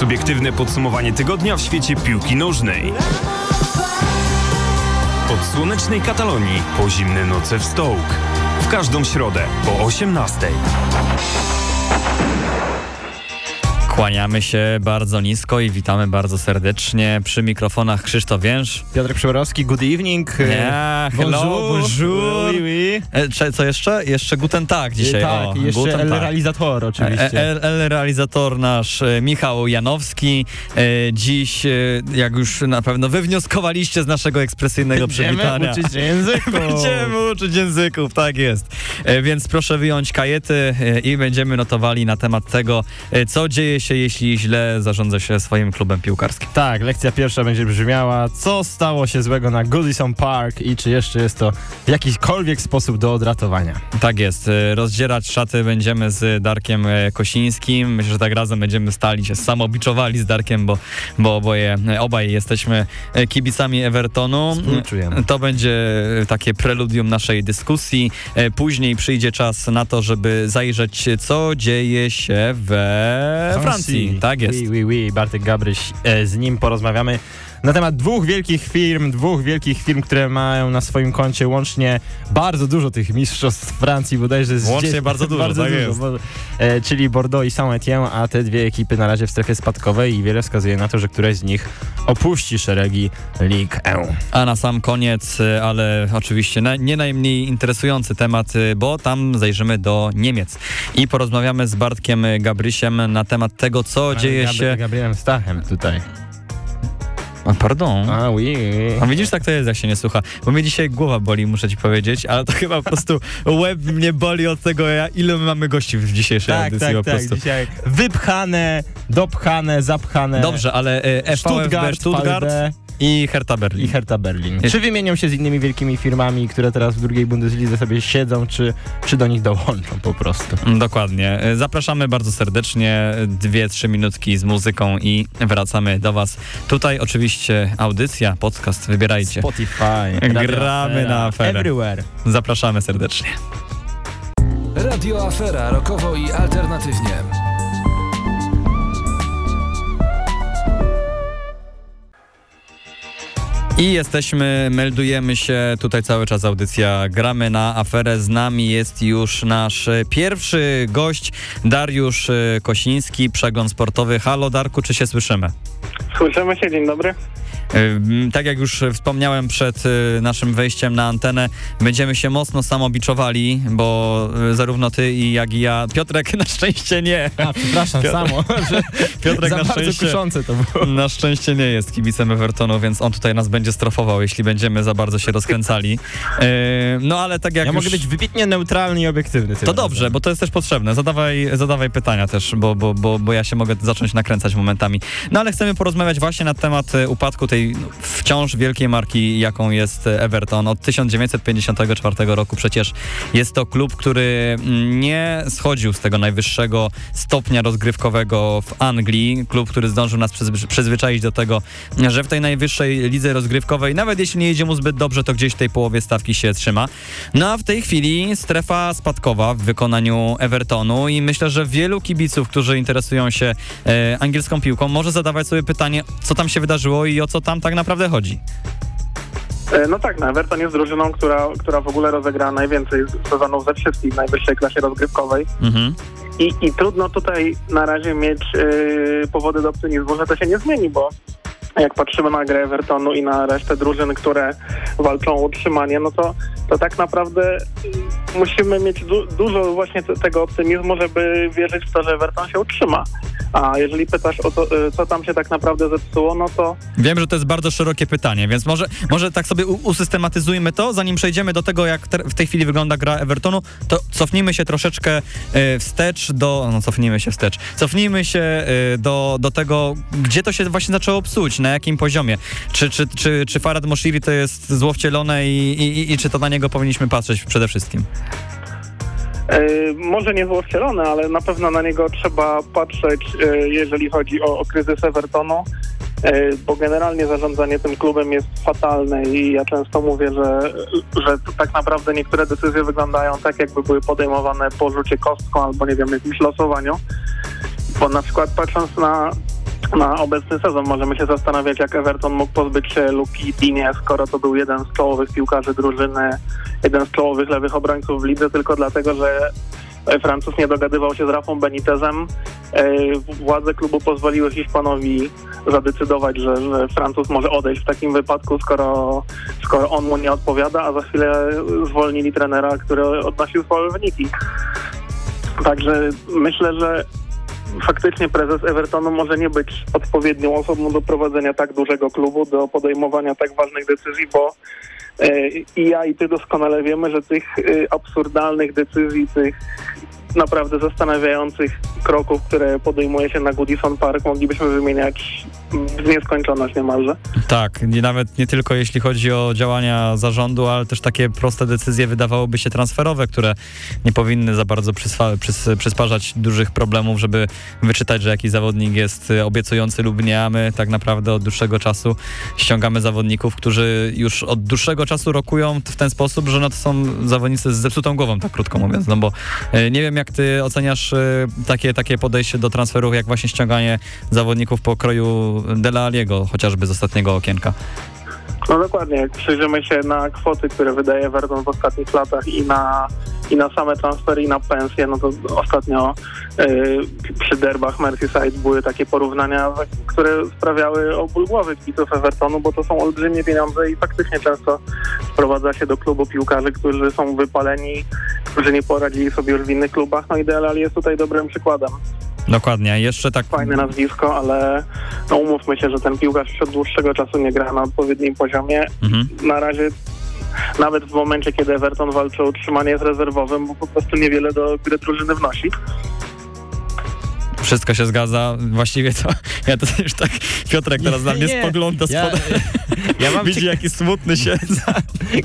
Subiektywne podsumowanie tygodnia w świecie piłki nożnej. Od słonecznej Katalonii po zimne noce w Stołk. W każdą środę po 18. Kłaniamy się bardzo nisko i witamy bardzo serdecznie przy mikrofonach Krzysztof Więż. Piotr Przyborowski, good evening. Yeah, hello, bonjour. Oui, oui. E, co jeszcze? Jeszcze Guten Tag dzisiaj. tak, o, jeszcze guten El. Realizator oczywiście. E, El, El realizator nasz e, Michał Janowski. E, dziś, e, jak już na pewno wywnioskowaliście z naszego ekspresyjnego przywitania. Będziemy uczyć języków. Będziemy uczyć języków, tak jest. E, więc proszę wyjąć kajety e, i będziemy notowali na temat tego, e, co dzieje się, jeśli źle zarządza się swoim klubem piłkarskim. Tak, lekcja pierwsza będzie brzmiała, co stało się złego na Goodison Park i czy jeszcze jest to w jakikolwiek sposób do odratowania. Tak jest. E, Rozdzierać szaty będziemy z Darkiem e, Kosińskim. Myślę, że tak razem będziemy stali się samobiczowali z Darkiem, bo, bo oboje, e, obaj jesteśmy e, kibicami Evertonu. Współczujemy. To będzie takie preludium naszej dyskusji. Później przyjdzie czas na to, żeby zajrzeć, co dzieje się we Francji. Tak jest. Oui, oui, oui. Bartek Gabryś, e, z nim porozmawiamy na temat dwóch wielkich firm, dwóch wielkich firm, które mają na swoim koncie łącznie bardzo dużo tych mistrzostw Francji, bodajże z Łącznie dzie- bardzo dużo, tak jest. bo, e, czyli Bordeaux i Saint-Étienne, a te dwie ekipy na razie w strefie spadkowej i wiele wskazuje na to, że któraś z nich opuści szeregi Ligue 1. A na sam koniec, y, ale oczywiście na, nie najmniej interesujący temat, y, bo tam zajrzymy do Niemiec i porozmawiamy z Bartkiem Gabrysiem na temat tego, co dzieje Gabry- się... Gabrielem Stachem tutaj. A, pardon. A, oui, oui. A widzisz, tak to jest, jak się nie słucha. Bo mnie dzisiaj głowa boli, muszę ci powiedzieć, ale to chyba po prostu łeb mnie boli od tego, ja- ile my mamy gości w dzisiejszej Tak, audycji tak, po tak. prostu. Dzisiaj wypchane, dopchane, zapchane. Dobrze, ale y, VfB Stuttgart, Stuttgart VfB i Hertha Berlin. i Hertha Berlin. Jest- Czy wymienią się z innymi wielkimi firmami, które teraz w drugiej Bundeslidze sobie siedzą, czy, czy do nich dołączą po prostu? Dokładnie. Zapraszamy bardzo serdecznie. Dwie, trzy minutki z muzyką i wracamy do Was. Tutaj oczywiście audycja, podcast, wybierajcie. Spotify. Gramy na aferę. Everywhere. Zapraszamy serdecznie. Radio Afera rokowo i alternatywnie. I jesteśmy, meldujemy się, tutaj cały czas audycja Gramy na aferę. Z nami jest już nasz pierwszy gość, Dariusz e, Kosiński, Przegląd Sportowy. Halo Darku, czy się słyszymy? Słyszymy się, dzień dobry. Tak jak już wspomniałem przed y, naszym wejściem na antenę, będziemy się mocno samobiczowali, bo y, zarówno ty i jak i ja, Piotrek na szczęście nie. A, przepraszam, Piotr- samo, Piotrek za na bardzo szczęście, to było. na szczęście nie jest kibicem Evertonu, więc on tutaj nas będzie strofował, jeśli będziemy za bardzo się rozkręcali. Yy, No ale tak jak Ja już... mogę być wybitnie neutralny i obiektywny. To dobrze, razem. bo to jest też potrzebne. Zadawaj, zadawaj pytania też, bo, bo, bo, bo ja się mogę zacząć nakręcać momentami. No ale chcemy porozmawiać właśnie na temat e, upadku tej no, wciąż wielkiej marki, jaką jest e, Everton. Od 1954 roku przecież jest to klub, który mm, nie schodził z tego najwyższego stopnia rozgrywkowego w Anglii. Klub, który zdążył nas przyzwy- przyzwyczaić do tego, że w tej najwyższej lidze rozgrywkowej, nawet jeśli nie idzie mu zbyt dobrze, to gdzieś w tej połowie stawki się trzyma. No a w tej chwili strefa spadkowa w wykonaniu Evertonu i myślę, że wielu kibiców, którzy interesują się e, angielską piłką, może zadawać sobie pytanie, co tam się wydarzyło i o co tam tak naprawdę chodzi. E, No tak, no Everton jest drużyną, która, która w ogóle rozegra najwięcej sezonów ze wszystkich w najwyższej klasie rozgrywkowej Mhm. i, i trudno tutaj na razie mieć e, powody do optymizmu, że to się nie zmieni, bo jak patrzymy na grę Evertonu i na resztę drużyn, które walczą o utrzymanie, no to, to tak naprawdę y, musimy mieć du dużo właśnie te- tego optymizmu, żeby wierzyć w to, że Everton się utrzyma. A jeżeli pytasz o to, y, co tam się tak naprawdę zepsuło, no to Wiem, że to jest bardzo szerokie pytanie, więc może, może tak sobie usystematyzujmy to, zanim przejdziemy do tego, jak te, w tej chwili wygląda gra Evertonu, to cofnijmy się troszeczkę e, wstecz do... No, cofnijmy się wstecz. Cofnijmy się e, do, do tego, gdzie to się właśnie zaczęło psuć, na jakim poziomie. Czy, czy, czy, czy Farad Moshiri to jest zło wcielone i, i, i czy to na niego powinniśmy patrzeć przede wszystkim? E, może nie było wcielone, ale na pewno na niego trzeba patrzeć, e, jeżeli chodzi o, o kryzys Evertonu, e, bo generalnie zarządzanie tym klubem jest fatalne i ja często mówię, że, że tak naprawdę niektóre decyzje wyglądają tak, jakby były podejmowane po rzucie kostką albo nie wiem, jakimś losowaniu. Bo na przykład patrząc na na obecny sezon. Możemy się zastanawiać, jak Everton mógł pozbyć się Luki Dinie, skoro to był jeden z czołowych piłkarzy drużyny, jeden z czołowych lewych obrońców w lidze, tylko dlatego, że Francuz nie dogadywał się z Rafą Benitezem. E, Władze klubu pozwoliły Hiszpanowi zadecydować, że, że Francuz może odejść w takim wypadku, skoro, skoro on mu nie odpowiada, a za chwilę zwolnili trenera, który odnosił słabe wyniki. Także myślę, że faktycznie prezes Evertonu może nie być odpowiednią osobą do prowadzenia tak dużego klubu, do podejmowania tak ważnych decyzji, bo e, i ja i ty doskonale wiemy, że tych e, absurdalnych decyzji, tych naprawdę zastanawiających kroków, które podejmuje się na Goodison Park, moglibyśmy wymieniać w nieskończoność niemalże. Tak, nie, nawet nie tylko jeśli chodzi o działania zarządu, ale też takie proste decyzje wydawałoby się transferowe, które nie powinny za bardzo przyswa- przys- przysparzać dużych problemów, żeby wyczytać, że jakiś zawodnik jest obiecujący lub nie, a my tak naprawdę od dłuższego czasu ściągamy zawodników, którzy już od dłuższego czasu rokują w ten sposób, że no to są zawodnicy z zepsutą głową, tak krótko mówiąc, no bo y, nie wiem jak ty oceniasz y, takie, takie podejście do transferów, jak właśnie ściąganie zawodników po kroju Dela Aliego, chociażby z ostatniego okienka. No dokładnie, jak przyjrzymy się na kwoty, które wydaje Everton w ostatnich latach i na, i na same transfery i na pensje, no to ostatnio yy, przy derbach Merseyside były takie porównania, które sprawiały oból głowy kibiców Evertonu, bo to są olbrzymie pieniądze i faktycznie często sprowadza się do klubu piłkarzy, którzy są wypaleni, którzy nie poradzili sobie już w innych klubach, no i Delal jest tutaj dobrym przykładem. Dokładnie, jeszcze tak... Fajne nazwisko, ale no umówmy się, że ten piłkarz już od dłuższego czasu nie gra na odpowiednim poziomie. Mhm. Na razie nawet w momencie, kiedy Everton walczy o utrzymanie jest rezerwowym, bo po prostu niewiele do gry drużyny wnosi. Wszystko się zgadza. Właściwie to ja to już tak Piotrek teraz na mnie Nie, spogląda Ja, spod... ja mam Widzi jaki smutny się.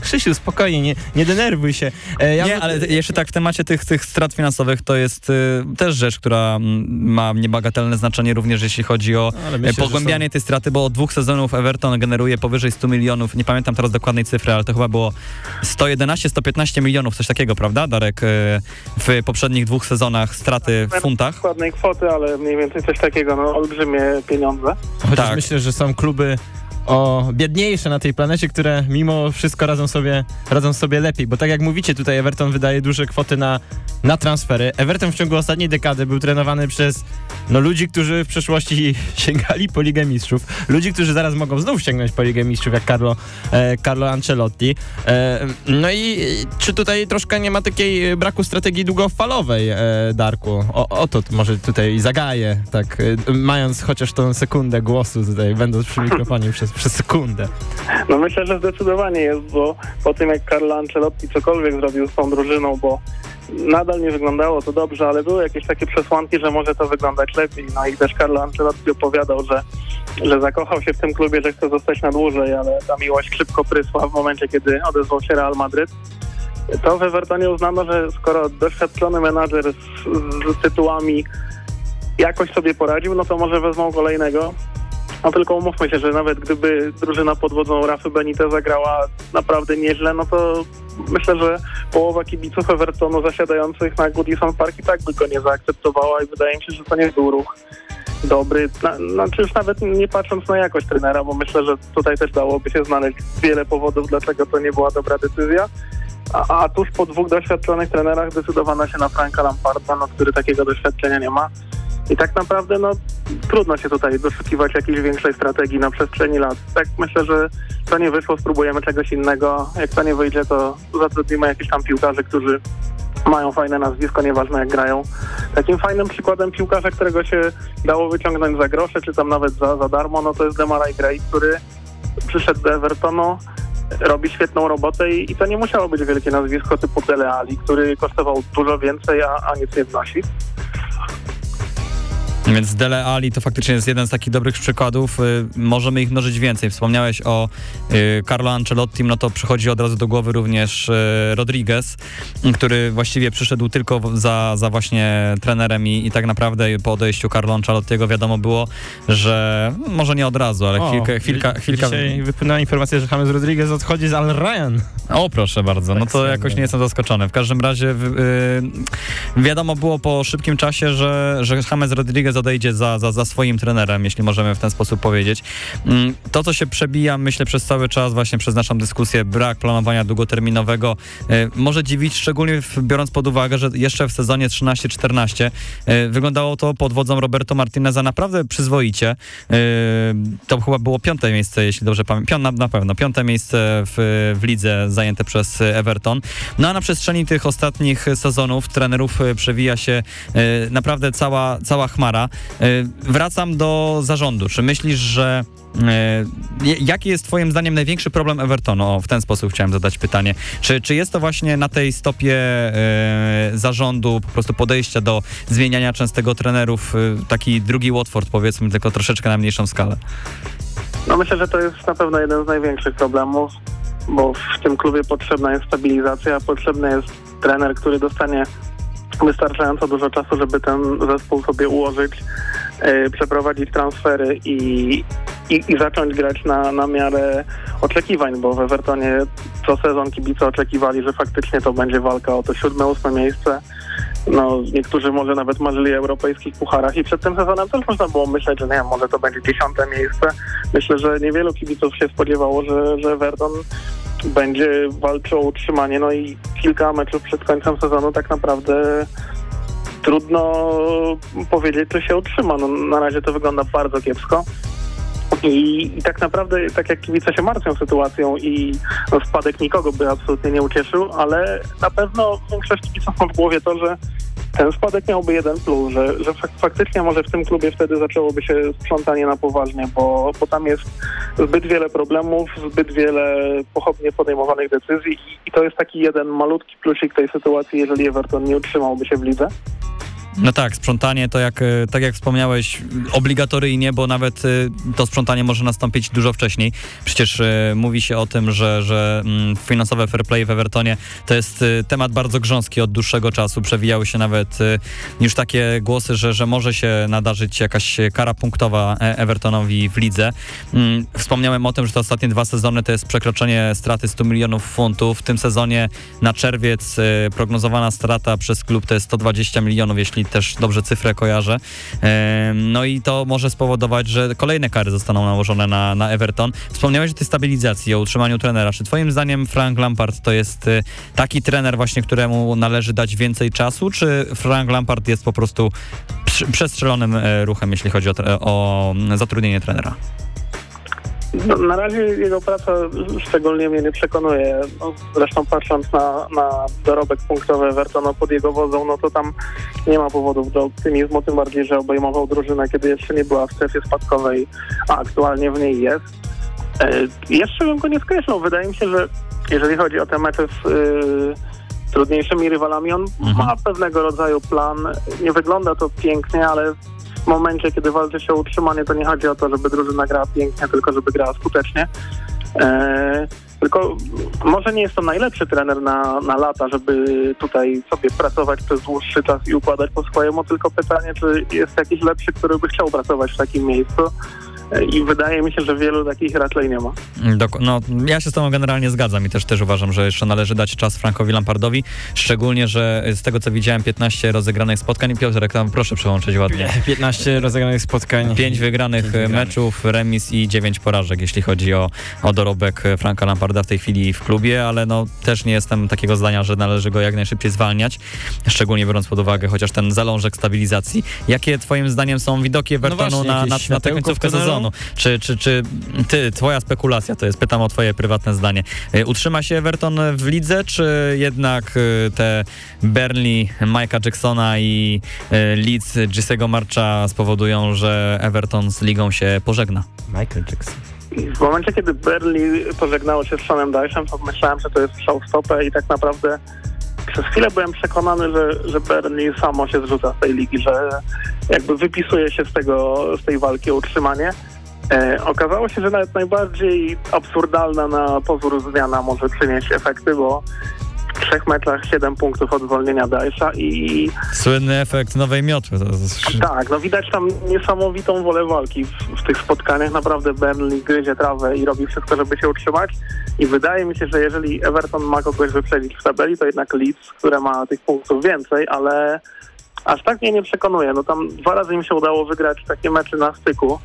Krzysiu, spokojnie, nie, nie denerwuj się. E, ja nie, ale jeszcze tak w temacie tych, tych strat finansowych to jest y, też rzecz, która mm, ma niebagatelne znaczenie również jeśli chodzi o e, myślę, że pogłębianie tej straty, bo od dwóch sezonów Everton generuje powyżej 100 milionów, nie pamiętam teraz dokładnej cyfry, ale to chyba było 111-115 milionów, coś takiego, prawda Darek, y, w poprzednich dwóch sezonach straty w funtach? Dokładnej kwoty, ale mniej więcej coś takiego, no olbrzymie pieniądze. Chociaż Tak. myślę, że są kluby o biedniejsze na tej planecie, które mimo wszystko radzą sobie, radzą sobie lepiej, bo tak jak mówicie, tutaj Everton wydaje duże kwoty na, na transfery. Everton w ciągu ostatniej dekady był trenowany przez no, ludzi, którzy w przeszłości sięgali po Ligę Mistrzów, ludzi, którzy zaraz mogą znów sięgnąć po Ligę Mistrzów, jak Carlo, e, Carlo Ancelotti. E, no i czy tutaj troszkę nie ma takiej braku strategii długofalowej, e, Darku? O, o to może tutaj zagaję, tak, e, mając chociaż tą sekundę głosu tutaj, będąc przy mikrofonie przez, przez sekundę. No myślę, że zdecydowanie jest, bo po tym jak Carlo Ancelotti cokolwiek zrobił z tą drużyną, bo nadal nie wyglądało to dobrze, ale były jakieś takie przesłanki, że może to wyglądać lepiej. No i też Carlo Ancelotti opowiadał, że, że zakochał się w tym klubie, że chce zostać na dłużej, ale ta miłość szybko prysła w momencie, kiedy odezwał się Real Madryt. To w Evertonie uznano, że skoro doświadczony menadżer z, z tytułami jakoś sobie poradził, no to może wezmą kolejnego. No tylko umówmy się, że nawet gdyby drużyna pod wodzą Rafy Beniteza grała naprawdę nieźle, no to myślę, że połowa kibiców Evertonu zasiadających na Goodison Park i tak by go nie zaakceptowała i wydaje mi się, że to nie był ruch dobry. Na, znaczy już nawet nie patrząc na jakość trenera, bo myślę, że tutaj też dałoby się znaleźć wiele powodów, dlaczego to nie była dobra decyzja. A, a tuż po dwóch doświadczonych trenerach zdecydowano się na Franka Lamparda, no, który takiego doświadczenia nie ma. I tak naprawdę no, trudno się tutaj doszukiwać jakiejś większej strategii na przestrzeni lat. Tak myślę, że to nie wyszło, spróbujemy czegoś innego. Jak to nie wyjdzie, to zatrudnimy jakichś tam piłkarzy, którzy mają fajne nazwisko, nieważne jak grają. Takim fajnym przykładem piłkarza, którego się dało wyciągnąć za grosze, czy tam nawet za, za darmo, no to jest Demarai Gray, który przyszedł do Evertonu, robi świetną robotę i, i to nie musiało być wielkie nazwisko typu Dele który kosztował dużo więcej, a, a nic nie wnosi. Więc Dele Ali to faktycznie jest jeden z takich dobrych przykładów. Y, Możemy ich mnożyć więcej. Wspomniałeś o y, Carlo Ancelotti, no to przychodzi od razu do głowy również y, Rodriguez, który właściwie przyszedł tylko za, za właśnie trenerem i, i tak naprawdę po odejściu Carlo Ancelottiego wiadomo było, że może nie od razu, ale O, chwilkę, chwilka, chwilka... Dzisiaj wypłynęła informacja, że James Rodriguez odchodzi z Al Ryan. O, proszę bardzo, no to jakoś nie jestem zaskoczony. W każdym razie w- y, wiadomo było po szybkim czasie, że, że James Rodriguez Gomez odejdzie za, za, za swoim trenerem, jeśli możemy w ten sposób powiedzieć. Mm, To, co się przebija, myślę, przez cały czas, właśnie przez naszą dyskusję, brak planowania długoterminowego, e, może dziwić, szczególnie biorąc pod uwagę, że jeszcze w sezonie 13-14 e, wyglądało to pod wodzą Roberto Martineza naprawdę przyzwoicie. E, To chyba było piąte miejsce, jeśli dobrze pamiętam. Na, na pewno, piąte miejsce w, w lidze zajęte przez Everton. No a na przestrzeni tych ostatnich sezonów trenerów przewija się naprawdę cała, cała chmara. E, Wracam do zarządu. Czy myślisz, że e, Jaki jest Twoim zdaniem największy problem Evertonu? O, w ten sposób chciałem zadać pytanie. Czy, czy jest to właśnie na tej stopie e, zarządu, po prostu podejścia do zmieniania częstego trenerów, taki drugi Watford powiedzmy, tylko troszeczkę na mniejszą skalę? No myślę, że to jest na pewno jeden z największych problemów, bo w tym klubie potrzebna jest stabilizacja, potrzebny jest trener, który dostanie wystarczająco dużo czasu, żeby ten zespół sobie ułożyć, yy, przeprowadzić transfery i, i, i zacząć grać na, na miarę oczekiwań, bo w Evertonie co sezon kibice oczekiwali, że faktycznie to będzie walka o to siódme, ósme miejsce. No, niektórzy może nawet marzyli o europejskich pucharach i przed tym sezonem też można było myśleć, że nie wiem, może to będzie dziesiąte miejsce. Myślę, że niewielu kibiców się spodziewało, że, że Everton będzie walczył o utrzymanie. No i kilka meczów przed końcem sezonu tak naprawdę trudno powiedzieć, czy się utrzyma. No, na razie to wygląda bardzo kiepsko. I, I tak naprawdę, tak jak kibice się martwią sytuacją i no, spadek nikogo by absolutnie nie ucieszył, ale na pewno większość kibiców ma w głowie to, że ten spadek miałby jeden plus, że, że fak- faktycznie może w tym klubie wtedy zaczęłoby się sprzątanie na poważnie, bo, bo tam jest zbyt wiele problemów, zbyt wiele pochopnie podejmowanych decyzji i, i to jest taki jeden malutki plusik tej sytuacji, jeżeli Everton nie utrzymałby się w lidze. No tak, sprzątanie to jak, e, tak jak wspomniałeś, obligatoryjnie, bo nawet e, to sprzątanie może nastąpić dużo wcześniej. Przecież e, mówi się o tym, że, że mm, finansowe fair play w Evertonie to jest temat bardzo grząski od dłuższego czasu. Przewijały się nawet już takie głosy, że, że może się nadarzyć jakaś kara punktowa Evertonowi w lidze. Mm, Wspomniałem o tym, że te ostatnie dwa sezony to jest przekroczenie straty 100 milionów funtów. W tym sezonie na czerwiec prognozowana strata przez klub to jest 120 milionów, jeśli też dobrze cyfrę kojarzę. No i to może spowodować, że kolejne kary zostaną nałożone na, na Everton. Wspomniałeś o tej stabilizacji, o utrzymaniu trenera. Czy twoim zdaniem Frank Lampard to jest e, taki trener właśnie, któremu należy dać więcej czasu, czy Frank Lampard jest po prostu przestrzelonym e, ruchem, jeśli chodzi o, o zatrudnienie trenera? No, na razie jego praca szczególnie mnie nie przekonuje. No, zresztą patrząc na, na dorobek punktowy Evertonu pod jego wodzą, no to tam nie ma powodów do optymizmu, tym bardziej, że obejmował drużynę, kiedy jeszcze nie była w strefie spadkowej, a aktualnie w niej jest. E, jeszcze bym go nie skreślał. Wydaje mi się, że jeżeli chodzi o te mecze z y, trudniejszymi rywalami, on Mhm. ma pewnego rodzaju plan. Nie wygląda to pięknie, ale w momencie, kiedy walczy się o utrzymanie, to nie chodzi o to, żeby drużyna grała pięknie, tylko żeby grała skutecznie. E, tylko może nie jest to najlepszy trener na, na lata, żeby tutaj sobie pracować przez dłuższy czas i układać po swojemu, tylko pytanie, czy jest jakiś lepszy, który by chciał pracować w takim miejscu. I wydaje mi się, że wielu takich raczej nie ma. Dok- no, ja się z tobą generalnie zgadzam i też, też uważam, że jeszcze należy dać czas Frankowi Lampardowi, szczególnie, że z tego co widziałem 15 rozegranych spotkań. Piotrek, tam proszę przełączyć ładnie. 15 rozegranych spotkań. Pięć wygranych Pięć wygranych. meczów, remis i dziewięć porażek, jeśli chodzi o, o dorobek Franka Lamparda w tej chwili w klubie, ale no też nie jestem takiego zdania, że należy go jak najszybciej zwalniać, szczególnie biorąc pod uwagę chociaż ten zalążek stabilizacji. Jakie twoim zdaniem są widoki Evertonu właśnie, na, na, na tę końcówkę tunelu? Sezonu? Czy, czy, czy ty, twoja spekulacja to jest, pytam o twoje prywatne zdanie. Y, Utrzyma się Everton w lidze, czy jednak y, te Burnley Mike'a Jacksona i y, Leeds Gisego Marcha spowodują, że Everton z ligą się pożegna? Michael Jackson. W momencie, kiedy Berli pożegnało się z Seanem Dyche'em, to myślałem, że to jest strzał w stopę i tak naprawdę przez chwilę byłem przekonany, że, że Berli samo się zrzuca z tej ligi, że jakby wypisuje się z, tego, z tej walki o utrzymanie. E, okazało się, że nawet najbardziej absurdalna na pozór zmiana może przynieść efekty, bo trzech meczach 7 punktów od zwolnienia Dyche'a i Słynny efekt nowej miotły. Tak, no widać tam niesamowitą wolę walki w, w tych spotkaniach. Naprawdę Burnley gryzie trawę i robi wszystko, żeby się utrzymać. I wydaje mi się, że jeżeli Everton ma kogoś wyprzedzić w tabeli, to jednak Leeds, które ma tych punktów więcej, ale aż tak mnie nie przekonuje. No tam dwa razy im się udało wygrać takie mecze na styku,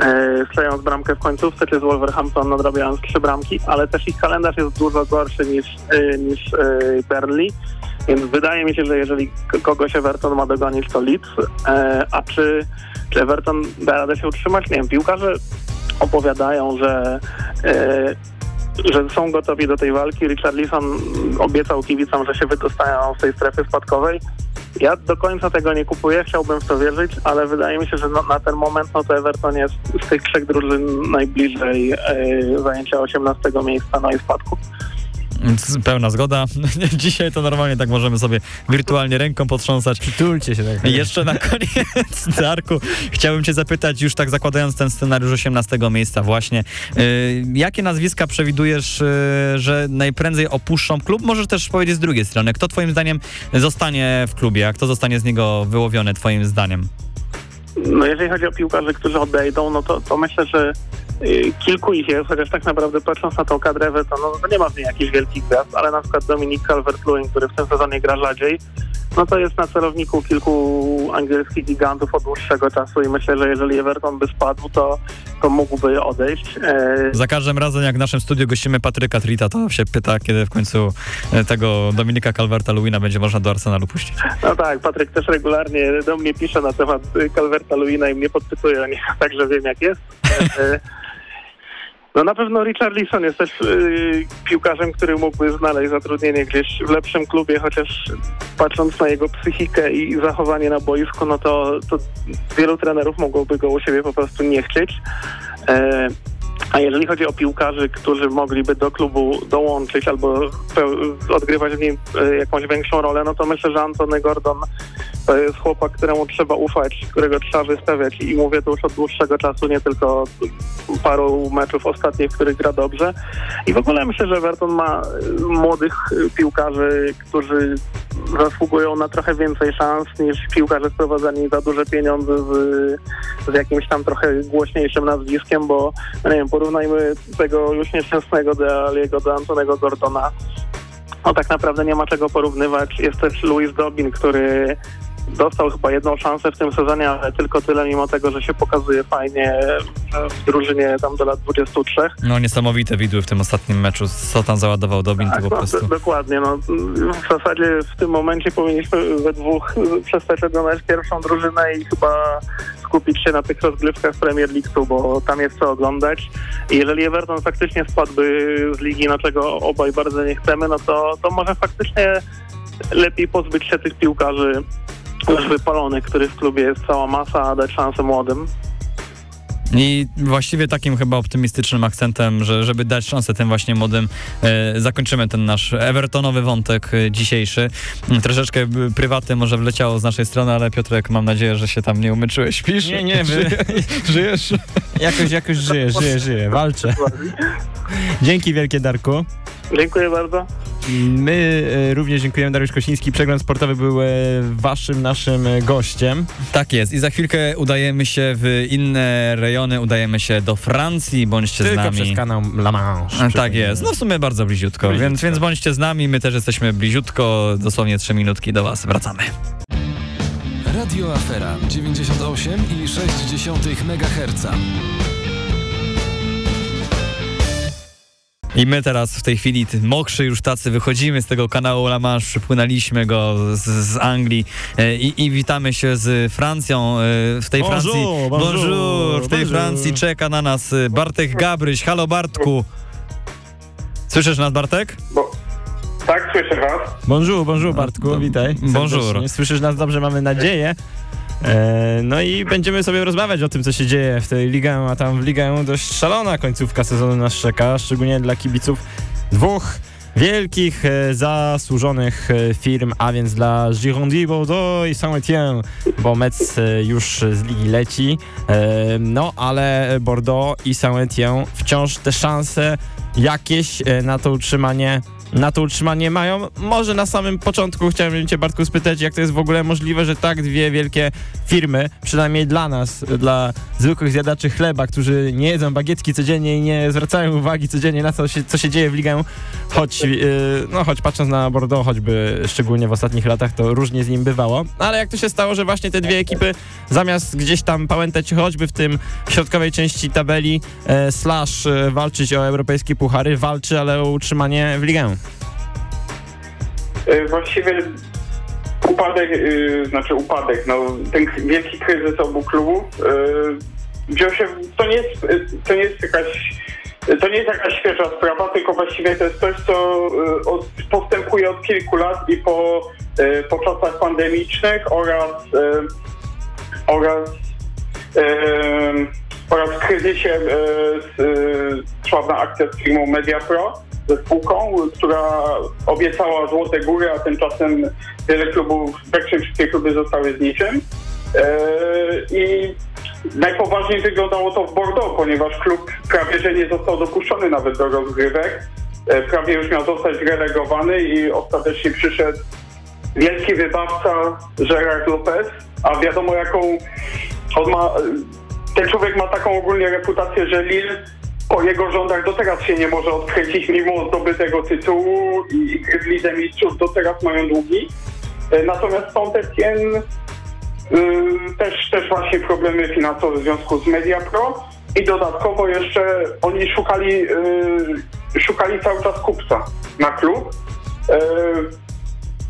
e, strzelając bramkę w końcówce, czy z Wolverhampton nadrabiając trzy bramki, ale też ich kalendarz jest dużo gorszy niż, e, niż e, Burnley, więc wydaje mi się, że jeżeli kogoś Everton ma dogonić, to Leeds, e, a czy, czy Everton da radę się utrzymać? Nie wiem, piłkarze opowiadają, że e, że są gotowi do tej walki. Richarlison obiecał kibicom, że się wydostają z tej strefy spadkowej. Ja do końca tego nie kupuję, chciałbym w to wierzyć, ale wydaje mi się, że no, na ten moment no to Everton jest z tych trzech drużyn najbliżej e, zajęcia 18 miejsca, no i spadku. Pełna zgoda. Dzisiaj to normalnie tak możemy sobie wirtualnie ręką potrząsać. Przytulcie się tak. Jeszcze na koniec, Darku, chciałbym cię zapytać, już tak zakładając ten scenariusz 18 miejsca właśnie, y, jakie nazwiska przewidujesz, y, że najprędzej opuszczą klub? Możesz też powiedzieć z drugiej strony, kto twoim zdaniem zostanie w klubie, a kto zostanie z niego wyłowiony twoim zdaniem? No jeżeli chodzi o piłkarzy, którzy odejdą, no to, to myślę, że y, kilku ich jest, chociaż tak naprawdę patrząc na tą kadrę Everton, no to nie ma w niej jakichś wielkich gwiazd, ale na przykład Dominik Calvert-Lewin, który w tym sezonie gra rzadziej, no to jest na celowniku kilku angielskich gigantów od dłuższego czasu i myślę, że jeżeli Everton by spadł, to, to mógłby odejść. E, Za każdym razem, jak w naszym studiu gościmy Patryka Trita, to się pyta, kiedy w końcu e, tego Dominika Calverta-Lewina będzie można do Arsenalu puścić. No tak, Patryk też regularnie do mnie pisze na temat Calverta Luina i mnie podpytuje o także wiem jak jest. No na pewno Richarlison jest też y, piłkarzem, który mógłby znaleźć zatrudnienie gdzieś w lepszym klubie, chociaż patrząc na jego psychikę i zachowanie na boisku, no to, to wielu trenerów mogłoby go u siebie po prostu nie chcieć. E, a jeżeli chodzi o piłkarzy, którzy mogliby do klubu dołączyć albo odgrywać w nim e, jakąś większą rolę, no to myślę, że Antony Gordon to jest chłopak, któremu trzeba ufać, którego trzeba wystawiać i mówię to już od dłuższego czasu, nie tylko paru meczów ostatnich, w których gra dobrze. I w ogóle myślę, że Everton ma e, młodych e, piłkarzy, którzy zasługują na trochę więcej szans niż piłkarze sprowadzani za duże pieniądze z, z jakimś tam trochę głośniejszym nazwiskiem, bo no nie wiem, porównajmy tego już nieszczęsnego De Aliego do Antonego Gordona. No tak naprawdę nie ma czego porównywać. Jest też Louis Dobin, który dostał chyba jedną szansę w tym sezonie, ale tylko tyle, mimo tego, że się pokazuje fajnie w drużynie tam do lat 23. No niesamowite widły w tym ostatnim meczu, co tam załadował Dobin, to Tak, po no, prostu... dokładnie. No, w zasadzie w tym momencie powinniśmy we dwóch przestać oglądać pierwszą drużynę i chyba skupić się na tych rozgrywkach Premier League, bo tam jest co oglądać. I jeżeli Everton faktycznie spadłby z ligi, no czego obaj bardzo nie chcemy, no to, to może faktycznie lepiej pozbyć się tych piłkarzy już wypalonych, których w klubie jest cała masa, a dać szansę młodym. I właściwie takim chyba optymistycznym akcentem, że żeby dać szansę tym właśnie młodym, e, zakończymy ten nasz Evertonowy wątek e, dzisiejszy. Mm, Troszeczkę e, prywatny może wleciało z naszej strony, ale Piotrek, mam nadzieję, że się tam nie umyczyłeś. Śpisz? Nie, nie, żyjesz? Jakoś, jakoś żyję, żyję, żyję, walczę. Dzięki wielkie, Darku. Dziękuję bardzo. My e, również dziękujemy. Dariusz Kosiński. Przegląd sportowy był e, waszym, naszym e, gościem. Tak jest. I za chwilkę udajemy się w inne rejony, udajemy się do Francji, bądźcie Tylko z nami. przez kanał La Manche. Tak jest. No w sumie bardzo bliziutko, Bliziutko. Więc, więc bądźcie z nami, my też jesteśmy bliziutko, dosłownie trzy minutki do was. Wracamy. Radio Afera 98,6 MHz. I my teraz w tej chwili, mokrzy już tacy, wychodzimy z tego kanału La Manche, przypłynęliśmy go z, z Anglii e, i, i witamy się z Francją. e, W tej Bonjour, Francji, bonjour, w tej bonjour. Francji czeka na nas e, Bartek Gabryś. Halo Bartku. Słyszysz nas Bartek? Bo... Tak, słyszę was. Bonjour, bonjour Bartku, witaj. Bonjour. serdecznie. Słyszysz nas dobrze, mamy nadzieję. E, no i będziemy sobie rozmawiać o tym, co się dzieje w tej ligę, a tam w ligę dość szalona końcówka sezonu nas czeka, szczególnie dla kibiców dwóch wielkich, e, zasłużonych e, firm, a więc dla Girondi Bordeaux i Saint-Étienne, bo Metz już z ligi leci, no ale Bordeaux i Saint-Étienne wciąż te szanse jakieś na to utrzymanie na to utrzymanie mają. Może na samym początku chciałem cię Bartku spytać, jak to jest w ogóle możliwe, że tak dwie wielkie firmy, przynajmniej dla nas, dla zwykłych zjadaczy chleba, którzy nie jedzą bagietki codziennie i nie zwracają uwagi codziennie na to, co się dzieje w ligę, choć, yy, no, choć patrząc na Bordeaux, choćby szczególnie w ostatnich latach, to różnie z nim bywało. Ale jak to się stało, że właśnie te dwie ekipy zamiast gdzieś tam pałętać choćby w tym środkowej części tabeli e, slash e, walczyć o europejskie puchary, walczy, ale o utrzymanie w ligę. Y, Właściwie upadek, y, znaczy upadek, no ten wielki kryzys obu klubów y, wziął się, to nie jest, to nie jest jakaś to nie jest jakaś świeża sprawa, tylko właściwie to jest coś, co od, postępuje od kilku lat i po, po czasach pandemicznych oraz, oraz, oraz kryzysie z, akcja z firmą MediaPro ze spółką, która obiecała złote góry, a tymczasem wiele klubów, wszystkie kluby zostały z niczym. E, I najpoważniej wyglądało to w Bordeaux, ponieważ klub prawie że nie został dopuszczony nawet do rozgrywek. E, Prawie już miał zostać relegowany i ostatecznie przyszedł wielki wybawca Gerard Lopez, a wiadomo jaką on ma, ten człowiek ma taką ogólnie reputację, że Lille po jego rządach do teraz się nie może odkręcić mimo zdobytego tytułu i gry Lidze Mistrzów do teraz mają długi. E, Natomiast Saint-Etienne y, też, też właśnie problemy finansowe w związku z MediaPro i dodatkowo jeszcze oni szukali, y, szukali cały czas kupca na klub. E,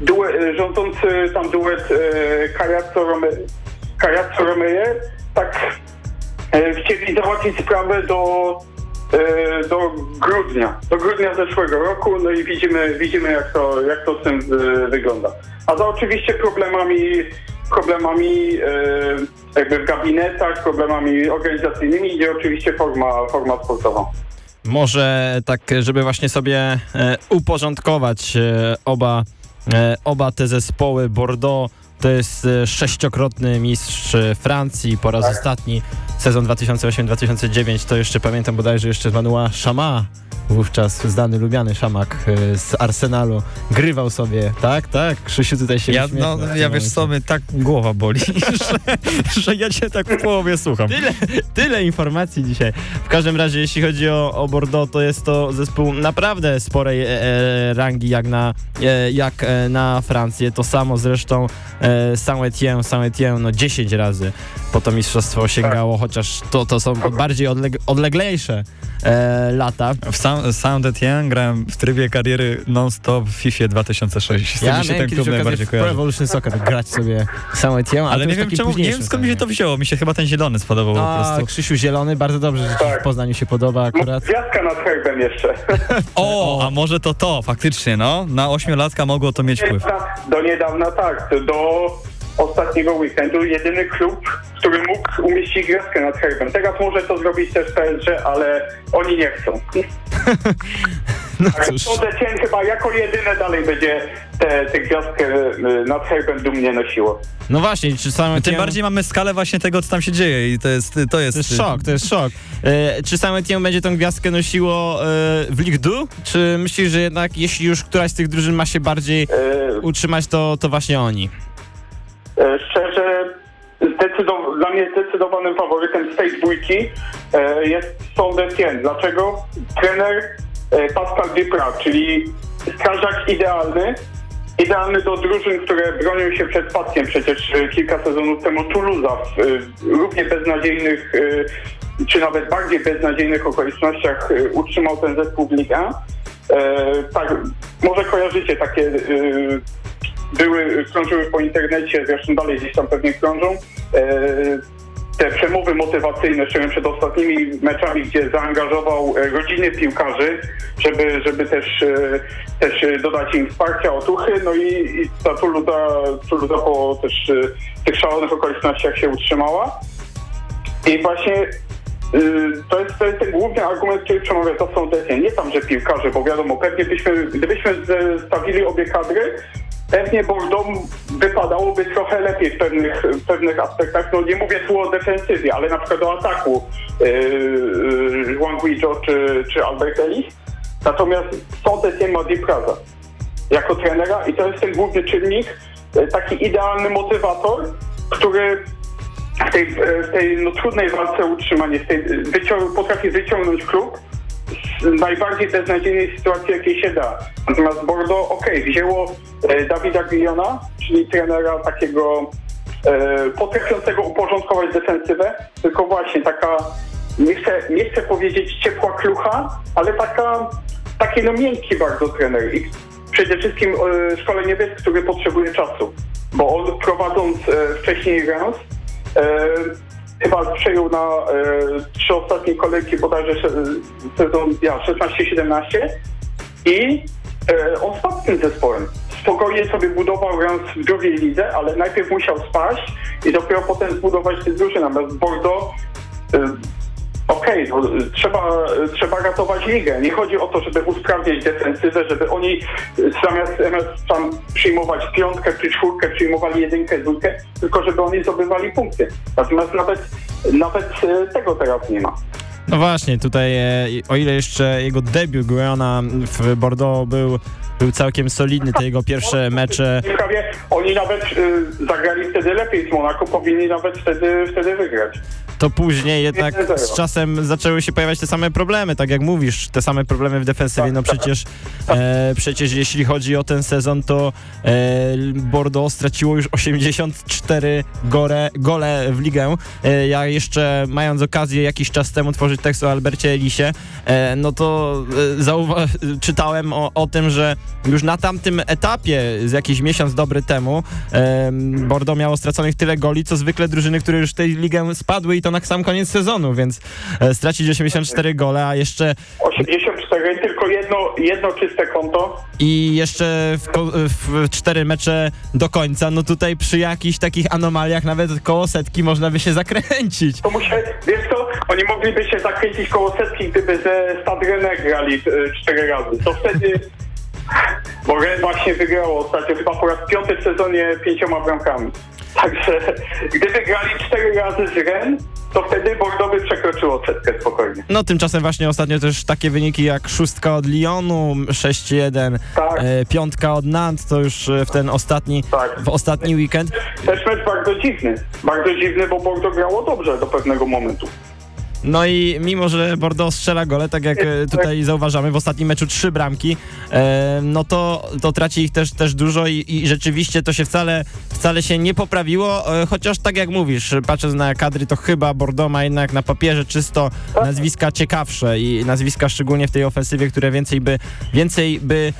Due, rządzący tam duet e, Caiazzo Rome- Caiazzo Romeje tak chcieli załatwić sprawę do, do grudnia, do grudnia zeszłego roku, no i widzimy, widzimy jak, to, jak to z tym e, wygląda. A za oczywiście problemami, problemami e, jakby w gabinetach, problemami organizacyjnymi idzie oczywiście forma, forma sportowa. Może tak, żeby właśnie sobie e, uporządkować e, oba, e, oba te zespoły. Bordeaux to jest e, sześciokrotny mistrz e, Francji po raz ostatni. Sezon 2008-2009 to jeszcze pamiętam bodajże jeszcze z Manuła Szama. Wówczas znany, lubiany Szamak e, z Arsenalu grywał sobie, tak, tak, Krzysiu tutaj się Ja, no, ja wiesz co, mnie tak głowa boli, że, że ja cię tak w połowie słucham. Tyle, tyle informacji dzisiaj. W każdym razie, jeśli chodzi o, o Bordeaux, to jest to zespół naprawdę sporej e, e, rangi jak na, e, jak e, na Francję. To samo zresztą e, Saint-Étienne, Saint-Étienne no 10 razy po to mistrzostwo sięgało, chociaż to, to są bardziej odleg odleglejsze e, lata. W Sound, Sound Etienne grałem w trybie kariery non-stop w FIFA 2006. Z tym Ja się miałem ten kiedyś klub okazję najbardziej w Pro kojarzy. Evolution Soccer grać sobie Saint-Étienne, Ale nie wiem czemu, nie wiem skąd mi się to wzięło. Mi się chyba ten zielony spodobał po A, prostu. Krzysiu Zielony, bardzo dobrze, że ci Tak. w Poznaniu się podoba akurat. Gwiazdka nad herbem jeszcze. O, a może to to, faktycznie, no. Na ośmiolatka mogło to mieć wpływ. Do niedawna tak, do ostatniego weekendu jedyny klub, który mógł umieścić gwiazdkę nad herbem. Teraz może to zrobić też PSG, ale oni nie chcą. No Tak, cóż. Saint-Etienne chyba jako jedyne dalej będzie tę tę gwiazdkę y, nad herbem dumnie nosiło. No właśnie, czy Saint-Étienne... Tym bardziej mamy skalę właśnie tego, co tam się dzieje i to jest... To jest, To jest szok, to jest szok. E, czy Saint-Étienne będzie tą gwiazdkę nosiło e, w Ligue 2? Czy myślisz, że jednak jeśli już któraś z tych drużyn ma się bardziej E, utrzymać, to, to właśnie oni? E, Szczerze, zdecydow- dla mnie zdecydowanym faworytem z tej dwójki e, jest Saint-Etienne. Dlaczego? Trener e, Pascal Duprat, czyli strażak idealny, idealny do drużyn, które bronią się przed spadkiem. Przecież kilka sezonów temu Toulouse'a w równie beznadziejnych, czy nawet bardziej beznadziejnych okolicznościach utrzymał ten zespół w Ligue 1. Tak, może kojarzycie takie były, krążyły po internecie, zresztą dalej gdzieś tam pewnie krążą, e, te przemowy motywacyjne, szczególnie przed ostatnimi meczami, gdzie zaangażował e, rodziny piłkarzy, żeby, żeby też, e, też e, dodać im wsparcia, otuchy, no i, i ta Tuluza, Tuluza po też e, tych szalonych okolicznościach się utrzymała. I właśnie to jest, to jest ten główny argument, który przemawia. To są te nie tam, że piłkarze, bo wiadomo, pewnie byśmy, gdybyśmy zestawili obie kadry, pewnie Bordeaux wypadałoby trochę lepiej w pewnych, w pewnych aspektach. No nie mówię tu o defensywie, ale na przykład o ataku yy, yy, Juan Guido czy, czy Albert Ellis. Natomiast Saint-Etienne ma Dipraza jako trenera i to jest ten główny czynnik, e, taki idealny motywator, który w tej, w tej no, trudnej walce utrzymanie, w tej, wycią- potrafi wyciągnąć klub najbardziej beznadziejnej sytuacji, jakiej się da. Natomiast Bordeaux, okej, wzięło e, Dawida Guillona, czyli trenera takiego e, potrafiącego uporządkować defensywę, tylko właśnie taka, nie chcę, nie chcę powiedzieć ciepła klucha, ale taka, taki no miękki bardzo trener. I przede wszystkim e, szkolenie bez, który potrzebuje czasu. Bo on prowadząc e, wcześniej Reims, e, chyba przejął na e, trzy ostatnie kolejki bodajże sezon ja, 16-17 i e, tym zespołem. Spokojnie sobie budował Reims w drugiej lidze, ale najpierw musiał spaść i dopiero potem zbudować tę drużynę. Natomiast Bordeaux e, Okej, no, y, trzeba, y, trzeba ratować ligę. Nie chodzi o to, żeby usprawniać defensywę, żeby oni y, zamiast, zamiast tam przyjmować piątkę czy czwórkę, przyjmowali jedynkę, dwójkę, tylko żeby oni zdobywali punkty. Natomiast nawet, nawet y, tego teraz nie ma. No właśnie, tutaj e, o ile jeszcze jego debiut Guiana w Bordeaux był, był całkiem solidny, te jego pierwsze mecze oni nawet y, zagrali wtedy lepiej z Monaco, powinni nawet wtedy, wtedy wygrać. To później jednak 1-0. z czasem zaczęły się pojawiać te same problemy, tak jak mówisz, te same problemy w defensywie, Tak, no tak. przecież e, przecież jeśli chodzi o ten sezon, to e, Bordeaux straciło już 84 gore, gole w ligę. E, ja jeszcze mając okazję jakiś czas temu tworzyć tekst o Albercie Elisie, e, no to e, czytałem o, o tym, że już na tamtym etapie, z jakiś miesiąc dobry temu, e, Bordeaux miało straconych tyle goli, co zwykle drużyny, które już w tej ligę spadły i to na sam koniec sezonu, więc e, stracić 84 gole, a jeszcze 84, tylko jedno, jedno czyste konto. i jeszcze w, w cztery mecze do końca, no tutaj przy jakichś takich anomaliach nawet koło setki można by się zakręcić. To muszę, wiesz co, oni mogliby się zakręcić koło setki, gdyby ze Stade Rennais grali y, cztery razy. To wtedy, bo Rennes właśnie wygrało ostatnio, chyba po raz piąty w sezonie pięcioma bramkami. Także gdyby grali cztery razy z Rennes, to wtedy Bordeaux by przekroczyło setkę spokojnie. No tymczasem właśnie ostatnio też takie wyniki jak szóstka od Lyonu, 6-1, Tak. e, piątka od Nantes, to już e, w ten ostatni, Tak. w ostatni weekend. Też mecz bardzo dziwny. Bardzo dziwny, bo Bordeaux grało dobrze do pewnego momentu. No i mimo, że Bordeaux strzela gole, tak jak e, tutaj zauważamy, w ostatnim meczu trzy bramki, e, no to, to traci ich też, też dużo i, i rzeczywiście to się wcale, wcale się nie poprawiło, e, chociaż tak jak mówisz, patrząc na kadry, to chyba Bordeaux ma jednak na papierze czysto nazwiska ciekawsze i nazwiska szczególnie w tej ofensywie, które więcej by, więcej by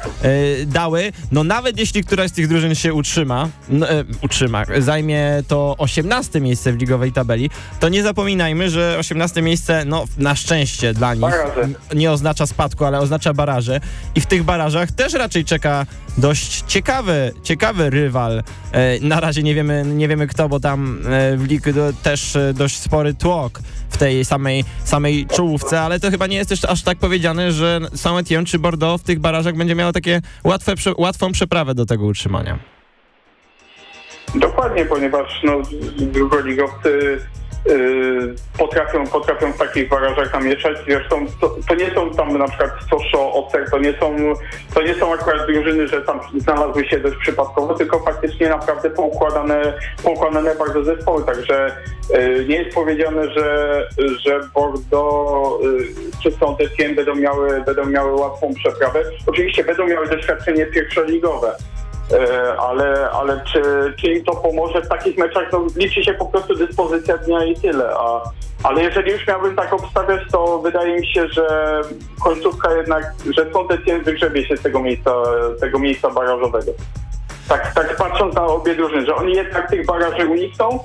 dały. No nawet jeśli któraś z tych drużyn się utrzyma, no, utrzyma, zajmie to 18 miejsce w ligowej tabeli, to nie zapominajmy, że 18 miejsce, no na szczęście dla nich, Baraże. nie oznacza spadku, ale oznacza baraże. I w tych barażach też raczej czeka dość ciekawy, ciekawy rywal. E, na razie nie wiemy, nie wiemy kto, bo tam e, w lig do, też e, dość spory tłok w tej samej, samej czołówce, ale to chyba nie jest też aż tak powiedziane, że Saint-Étienne czy Bordeaux w tych barażach będzie miało takie łatwe, łatwą przeprawę do tego utrzymania. Dokładnie, ponieważ no, drugoligowcy potrafią, potrafią w takich barażach namieszać. Zresztą to, to nie są tam na przykład Soszo, Ocer, to nie są to nie są akurat drużyny, że tam znalazły się dość przypadkowo, tylko faktycznie naprawdę poukładane, poukładane bardzo zespoły. Także yy, nie jest powiedziane, że, że Bordeaux yy, czy Saint-Etienne będą miały, będą miały łatwą przeprawę. Oczywiście będą miały doświadczenie pierwszoligowe. E, ale, ale czy, czy im to pomoże w takich meczach, no liczy się po prostu dyspozycja dnia i tyle, a, ale jeżeli już miałbym tak obstawiać, to wydaje mi się, że końcówka jednak, że Saint-Etienne wygrzebie się z tego miejsca, tego miejsca barażowego. Tak, tak patrząc na obie drużyny, że oni jednak tych baraży unikną,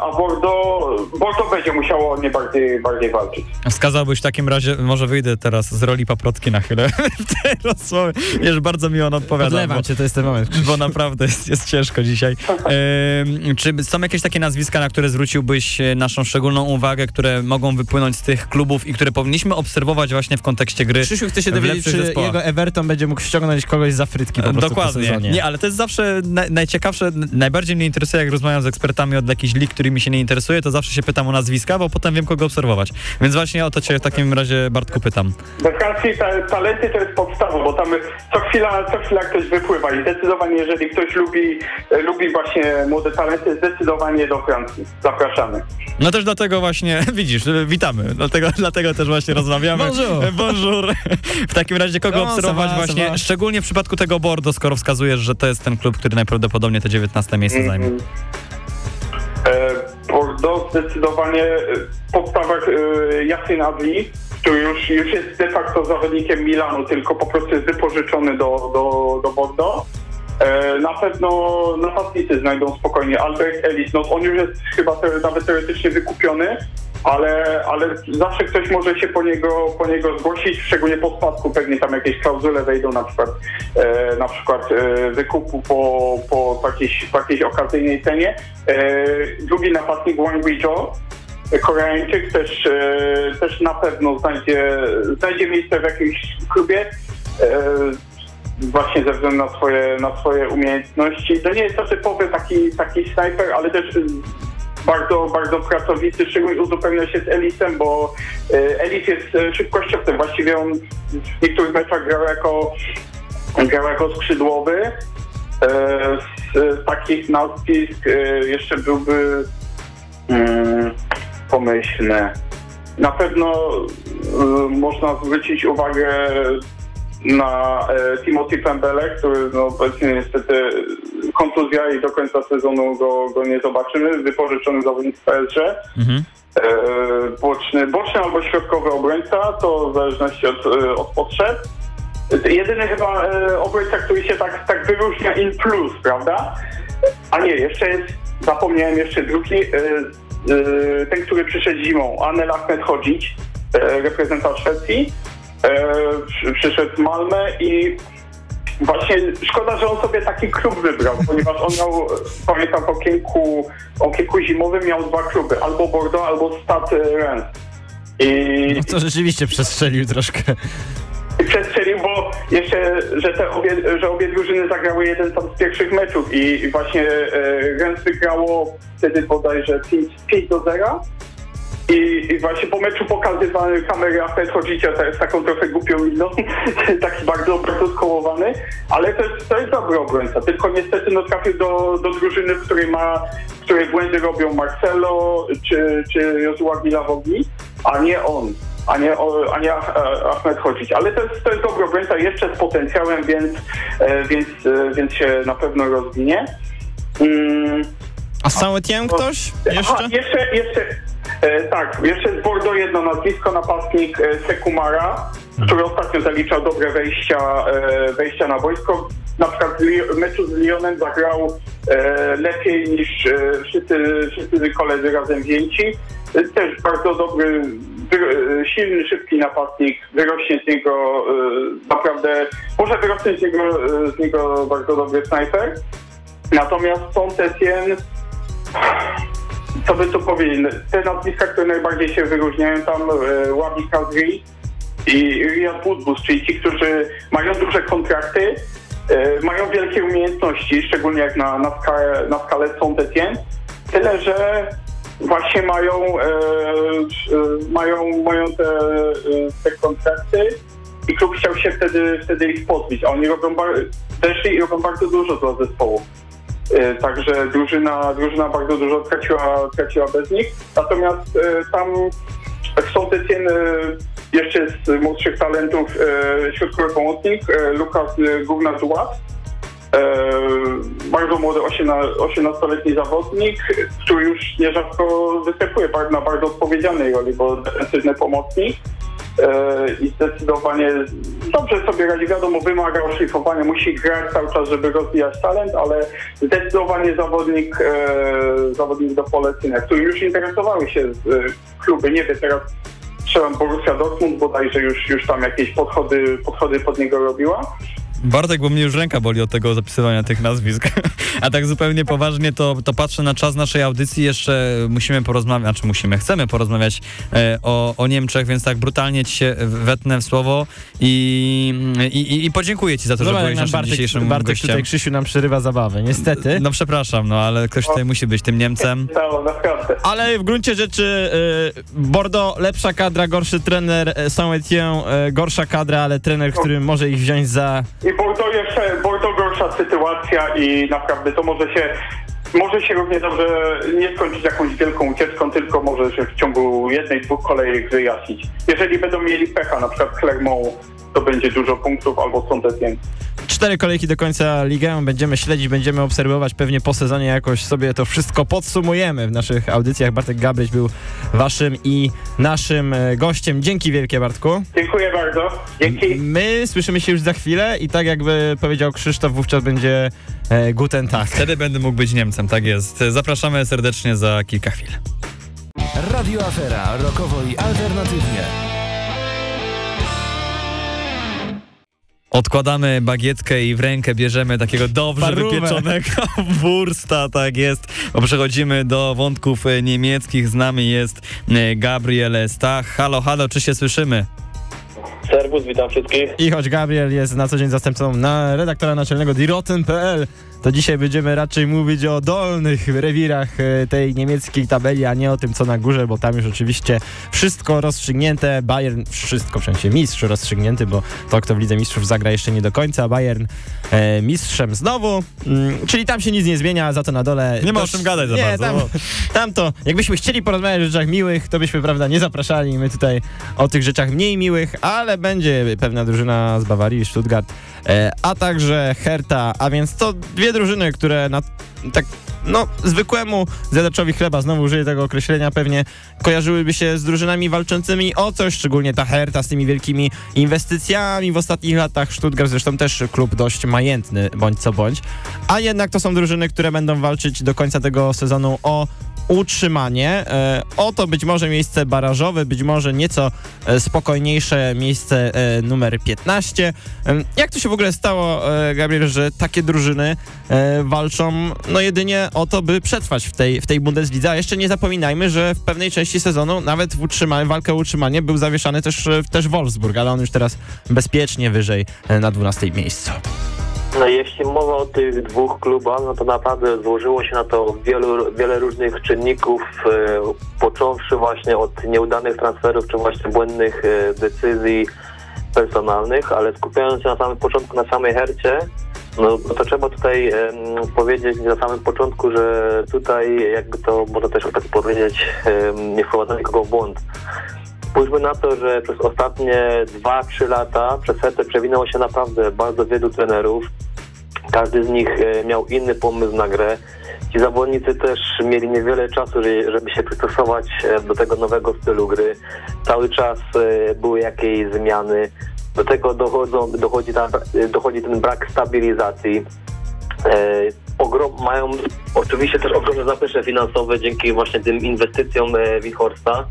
a Bordeaux, Bordeaux będzie musiało o nie bardziej, bardziej walczyć. Wskazałbyś w takim razie, może wyjdę teraz z roli paprotki na chwilę w tej rozmowie. Wiesz, bardzo mi on odpowiada. Podlewam bo- cię, to jest ten moment. bo naprawdę jest, jest ciężko dzisiaj. Ehm, czy są jakieś takie nazwiska, na które zwróciłbyś e, naszą szczególną uwagę, które mogą wypłynąć z tych klubów i które powinniśmy obserwować właśnie w kontekście gry? Krzysiu chce się dowiedzieć, czy zespołach. jego Everton będzie mógł ściągnąć kogoś za frytki po prostu po Dokładnie. sezonie. Nie, ale to jest zawsze na, najciekawsze, najbardziej mnie interesuje, jak rozmawiam z ekspertami od jakichś jakiś lig, który mi się nie interesuje, to zawsze się pytam o nazwiska, bo potem wiem, kogo obserwować. Więc właśnie o to cię w takim razie, Bartku, pytam. Francji ta, talenty to jest podstawa, bo tam co chwila, co chwila ktoś wypływa i zdecydowanie jeżeli ktoś lubi, lubi właśnie młode talenty, zdecydowanie do Francji. Zapraszamy. No też dlatego właśnie, widzisz, witamy, dlatego, dlatego też właśnie rozmawiamy. Bonjour. Bonjour. W takim razie kogo No, obserwować ça właśnie, va. szczególnie w przypadku tego Bordo, skoro wskazujesz, że to jest ten klub, który najprawdopodobniej te 19 miejsce zajmie. E, Bordeaux zdecydowanie e, w podstawach e, Yassin Adli, który już, już jest de facto zawodnikiem Milanu, tylko po prostu jest wypożyczony do, do, do Bordeaux. E, Na pewno napastnicy znajdą spokojnie. Albert Ellis, no on już jest chyba nawet teoretycznie wykupiony, ale, ale zawsze ktoś może się po niego, po niego zgłosić, szczególnie po spadku pewnie tam jakieś klauzule wejdą, na przykład, e, na przykład e, wykupu po, po jakiejś, po jakiejś okazyjnej cenie. E, drugi napastnik Wang Wijio, Koreańczyk też, e, też na pewno znajdzie, znajdzie miejsce w jakimś klubie. E, właśnie ze względu na swoje, na swoje umiejętności. To nie jest to typowy taki, taki snajper, ale też bardzo, bardzo pracowity, szczególnie uzupełnia się z Elisem, bo y, Elis jest y, szybkościowcem. Właściwie on w niektórych meczach grał jako, grał jako skrzydłowy. E, Z, takich nazwisk e, jeszcze byłby mm, pomyślny. Na pewno można zwrócić uwagę na e, Timothy Pembele, który no, obecnie niestety kontuzja i do końca sezonu go, go nie zobaczymy. Wypożyczony zawodnik z PSG. Mhm. E, boczny, boczny albo środkowy obrońca, to w zależności od, e, od potrzeb. Jedyny chyba e, obrońca, który się tak, tak wyróżnia in plus, prawda? A nie, jeszcze jest, zapomniałem jeszcze drugi, ten, który przyszedł zimą, Anel Ahmed Hodzic, e, reprezentant Szwecji. Przy- przyszedł z Malmę i Właśnie szkoda, że on sobie taki klub wybrał, ponieważ on miał, pamiętam, w okienku, okienku zimowym miał dwa kluby, albo Bordeaux, albo Stade Reims. I, No to rzeczywiście przestrzelił troszkę. przestrzelił, bo jeszcze, że, te obie, że obie drużyny zagrały jeden tam z pierwszych meczów i, właśnie e, Reims wygrało wtedy bodajże 5, 5 do 0. I, I właśnie po meczu pokazywany kamery Ahmed Hodzicia z taką trochę głupią miną, taki bardzo, bardzo skołowany, ale to jest, to jest dobry obrońca, tylko niestety no, trafił do, do drużyny, w której ma, w której błędy robią Marcelo czy, czy Josua Gilavogi, a nie on, a nie, a nie Ah- Ahmed Hodzic. Ale to jest, to jest dobry obrońca jeszcze z potencjałem, więc, e, więc, e, więc się na pewno rozwinie. Mm, A z Saint-Étienne ktoś jeszcze? Aha, jeszcze, jeszcze e, tak, jeszcze z Bordeaux jedno nazwisko, napastnik e, Sekumara, który ostatnio zaliczał dobre wejścia, e, wejścia na wojsko. Na przykład w meczu z Lyonem zagrał e, lepiej niż e, wszyscy, wszyscy koledzy razem wzięci. E, Też bardzo dobry, e, silny, szybki napastnik. Wyrośnie z niego e, naprawdę, może wyrosnąć z niego, e, z niego bardzo dobry snajper. Natomiast Saint-Etienne co by tu powiedzieć? Te nazwiska, które najbardziej się wyróżniają tam, e, Wabi Kazri i Riyad Budbus, czyli ci, którzy mają duże kontrakty, e, mają wielkie umiejętności, szczególnie jak na, na, skalę, na skalę Saint-Etienne. Tyle, że właśnie mają, e, e, mają, mają te, e, te kontrakty i klub chciał się wtedy, wtedy ich pozbyć, a oni robią bar- i robią bardzo dużo dla zespołu. E, Także drużyna, drużyna bardzo dużo traciła, traciła bez nich. Natomiast e, tam w Saint-Etienne e, jeszcze z młodszych talentów e, środkowy pomocnik Lukas Gówna bardzo młody 18 18-letni zawodnik, który już nierzadko występuje na bardzo odpowiedzialnej roli, bo defensywny pomocnik. E, i zdecydowanie dobrze sobie radzi. Wiadomo, wymaga oszlifowania, musi grać cały czas, żeby rozwijać talent, ale zdecydowanie zawodnik, e, zawodnik do polecenia, który już interesowały się e, kluby. Nie wiem, teraz strzelam Borussia Dortmund, bodajże już, już tam jakieś podchody, podchody pod niego robiła. Bartek, bo mnie już ręka boli od tego zapisywania tych nazwisk. A tak zupełnie poważnie to, to patrzę na czas naszej audycji. Jeszcze musimy porozmawiać, znaczy musimy, chcemy porozmawiać e, o, o Niemczech, więc tak brutalnie ci się wetnę w słowo i, i, i podziękuję ci za to, Zobacz, że jak byłeś naszym Bartek, dzisiejszym Bartek gościem. tutaj Krzysiu nam przerywa zabawę, niestety. No przepraszam, no ale ktoś tutaj musi być tym Niemcem. Ale w gruncie rzeczy y, Bordeaux lepsza kadra, gorszy trener, y, Saint-Étienne y, gorsza kadra, ale trener, który może ich wziąć za... Bordeaux jeszcze, Bordeaux gorsza sytuacja i naprawdę to może się, może się równie dobrze nie skończyć jakąś wielką ucieczką, tylko może się w ciągu jednej, dwóch kolejek wyjaśnić. Jeżeli będą mieli pecha, na przykład Clermont, to będzie dużo punktów albo Saint-Étienne. Cztery kolejki do końca ligę, będziemy śledzić, będziemy obserwować, pewnie po sezonie jakoś sobie to wszystko podsumujemy w naszych audycjach. Bartek Gabryś był waszym i naszym e, gościem. Dzięki wielkie Bartku. Dziękuję bardzo. Dzięki. My słyszymy się już za chwilę i tak jakby powiedział Krzysztof, wówczas będzie e, Guten Tag. Wtedy będę mógł być Niemcem, tak jest. Zapraszamy serdecznie za kilka chwil. Radio Afera, rokowo i alternatywnie. Odkładamy bagietkę i w rękę bierzemy takiego dobrze Parówę. wypieczonego wursta, tak jest. Bo przechodzimy do wątków e, niemieckich. Z nami jest e, Gabriel Stach. Halo, halo, czy się słyszymy? Serwus, witam wszystkich. I choć Gabriel jest na co dzień zastępcą na redaktora naczelnego diroten.pl, to dzisiaj będziemy raczej mówić o dolnych rewirach e, tej niemieckiej tabeli, a nie o tym, co na górze, bo tam już oczywiście wszystko rozstrzygnięte. Bayern, wszystko w sensie mistrz rozstrzygnięty, bo to, kto w Lidze Mistrzów zagra jeszcze nie do końca. Bayern e, mistrzem znowu, mm, czyli tam się nic nie zmienia, za to na dole... Nie ma o czym gadać za nie, bardzo, Tam, bo- tam to, jakbyśmy chcieli porozmawiać o rzeczach miłych, to byśmy, prawda, nie zapraszali. My tutaj o tych rzeczach mniej miłych, ale będzie pewna drużyna z Bawarii, Stuttgart, a także Hertha, a więc to dwie drużyny, które na tak no, zwykłemu zjadaczowi chleba, znowu użyję tego określenia, pewnie kojarzyłyby się z drużynami walczącymi o coś, szczególnie ta Hertha z tymi wielkimi inwestycjami w ostatnich latach. Stuttgart zresztą też klub dość majętny, bądź co bądź. A jednak to są drużyny, które będą walczyć do końca tego sezonu o utrzymanie. E, oto być może miejsce barażowe, być może nieco e, spokojniejsze miejsce e, numer 15. Em, jak to się w ogóle stało, Gabriel, że takie drużyny walczą no jedynie o to, by przetrwać w tej, w tej Bundeslidze, a jeszcze nie zapominajmy, że w pewnej części sezonu nawet w utrzymaniu, walkę o utrzymanie był zawieszany też, też Wolfsburg, ale on już teraz bezpiecznie wyżej na 12 miejscu. No jeśli mowa o tych dwóch klubach, no to naprawdę złożyło się na to wielu, wiele różnych czynników, e, począwszy właśnie od nieudanych transferów, czy właśnie błędnych e, decyzji personalnych, ale skupiając się na samym początku na samej hercie, no to trzeba tutaj em, powiedzieć na samym początku, że tutaj jakby to można też tak powiedzieć, nie wprowadza nikogo w błąd. Spójrzmy na to, że przez ostatnie 2-3 lata przez Hertę przewinęło się naprawdę bardzo wielu trenerów. Każdy z nich e, miał inny pomysł na grę. Ci zawodnicy też mieli niewiele czasu, że- żeby się przystosować e, do tego nowego stylu gry. Cały czas e, były jakieś zmiany. Do tego dochodzą, dochodzi, ta, dochodzi ten brak stabilizacji. Ogrom, mają oczywiście też ogromne zaplecze finansowe dzięki właśnie tym inwestycjom e, Wichorsta.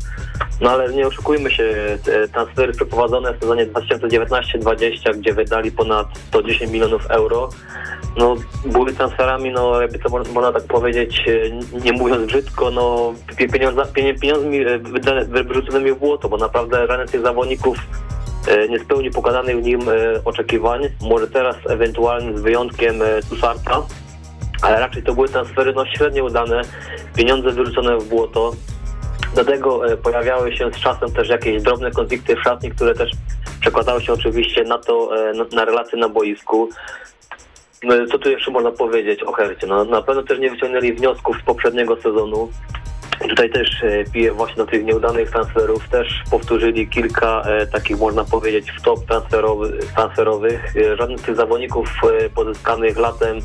No ale nie oszukujmy się, transfery przeprowadzone w sezonie 2019-2020, gdzie wydali ponad 110 milionów euro, no były transferami, no jakby to można, tak powiedzieć, e, nie mówiąc brzydko, no pie- pieniądza, pienie- pieniądzmi e, wyrzuconymi w błoto, bo naprawdę żaden z tych zawodników nie spełnił pokazanych w nim oczekiwań. Może teraz ewentualnie z wyjątkiem Tusarta, ale raczej to były transfery no, średnio udane, pieniądze wyrzucone w błoto. Do tego e, pojawiały się z czasem też jakieś drobne konflikty w szatni, które też przekładały się oczywiście na to, e, na, na relacje na boisku. No, Co tu jeszcze można powiedzieć o Hercie? No, na pewno też nie wyciągnęli wniosków z poprzedniego sezonu. Tutaj też e, piję właśnie do tych nieudanych transferów. Też powtórzyli kilka e, takich, można powiedzieć, w top transferowy, transferowych. Żaden z tych zawodników e, pozyskanych latem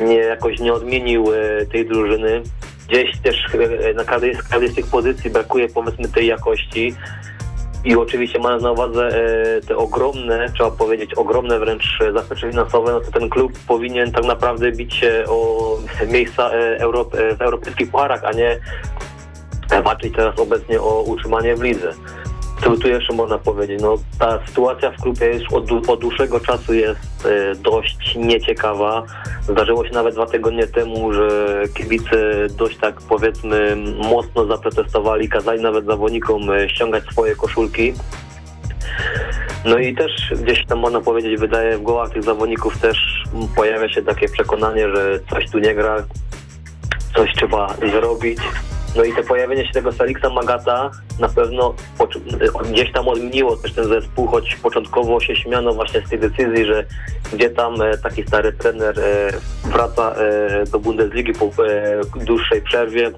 nie, jakoś nie odmienił e, tej drużyny. Gdzieś też e, na każdej z, każdej z tych pozycji brakuje powiedzmy tej jakości. I oczywiście mając na uwadze e, te ogromne, trzeba powiedzieć, ogromne wręcz zaplecze finansowe, no to ten klub powinien tak naprawdę bić się o miejsca Europ- w europejskich pucharach, a nie walczyć teraz obecnie o utrzymanie w lidze. Co tu jeszcze można powiedzieć? No, ta sytuacja w klubie już od, od dłuższego czasu jest e, dość nieciekawa. Zdarzyło się nawet dwa tygodnie temu, że kibice dość tak powiedzmy mocno zaprotestowali, kazali nawet zawodnikom e, ściągać swoje koszulki. No i też gdzieś tam można powiedzieć, wydaje w głowach tych zawodników też pojawia się takie przekonanie, że coś tu nie gra, coś trzeba zrobić. No i to pojawienie się tego Salixa Magata na pewno poczu- gdzieś tam odmieniło też ten zespół, choć początkowo się śmiano właśnie z tej decyzji, że gdzie tam e, taki stary trener e, wraca e, do Bundesligi po dłuższej przerwie,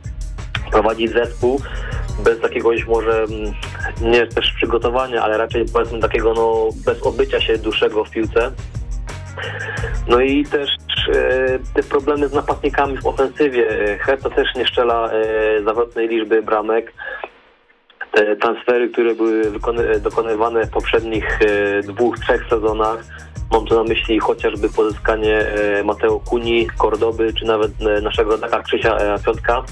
prowadzi zespół bez jakiegoś może mm, nie też przygotowania, ale raczej powiedzmy takiego no bez obycia się dłuższego w piłce. No i też te problemy z napastnikami w ofensywie. E, Hertha też nie szczela e, zawrotnej liczby bramek. Te transfery, które były dokonywane w poprzednich e, dwóch, trzech sezonach, mam tu na myśli chociażby pozyskanie e, Mateo Kuni, Kordoby, czy nawet e, naszego rodaka Krzysia e, Piątka.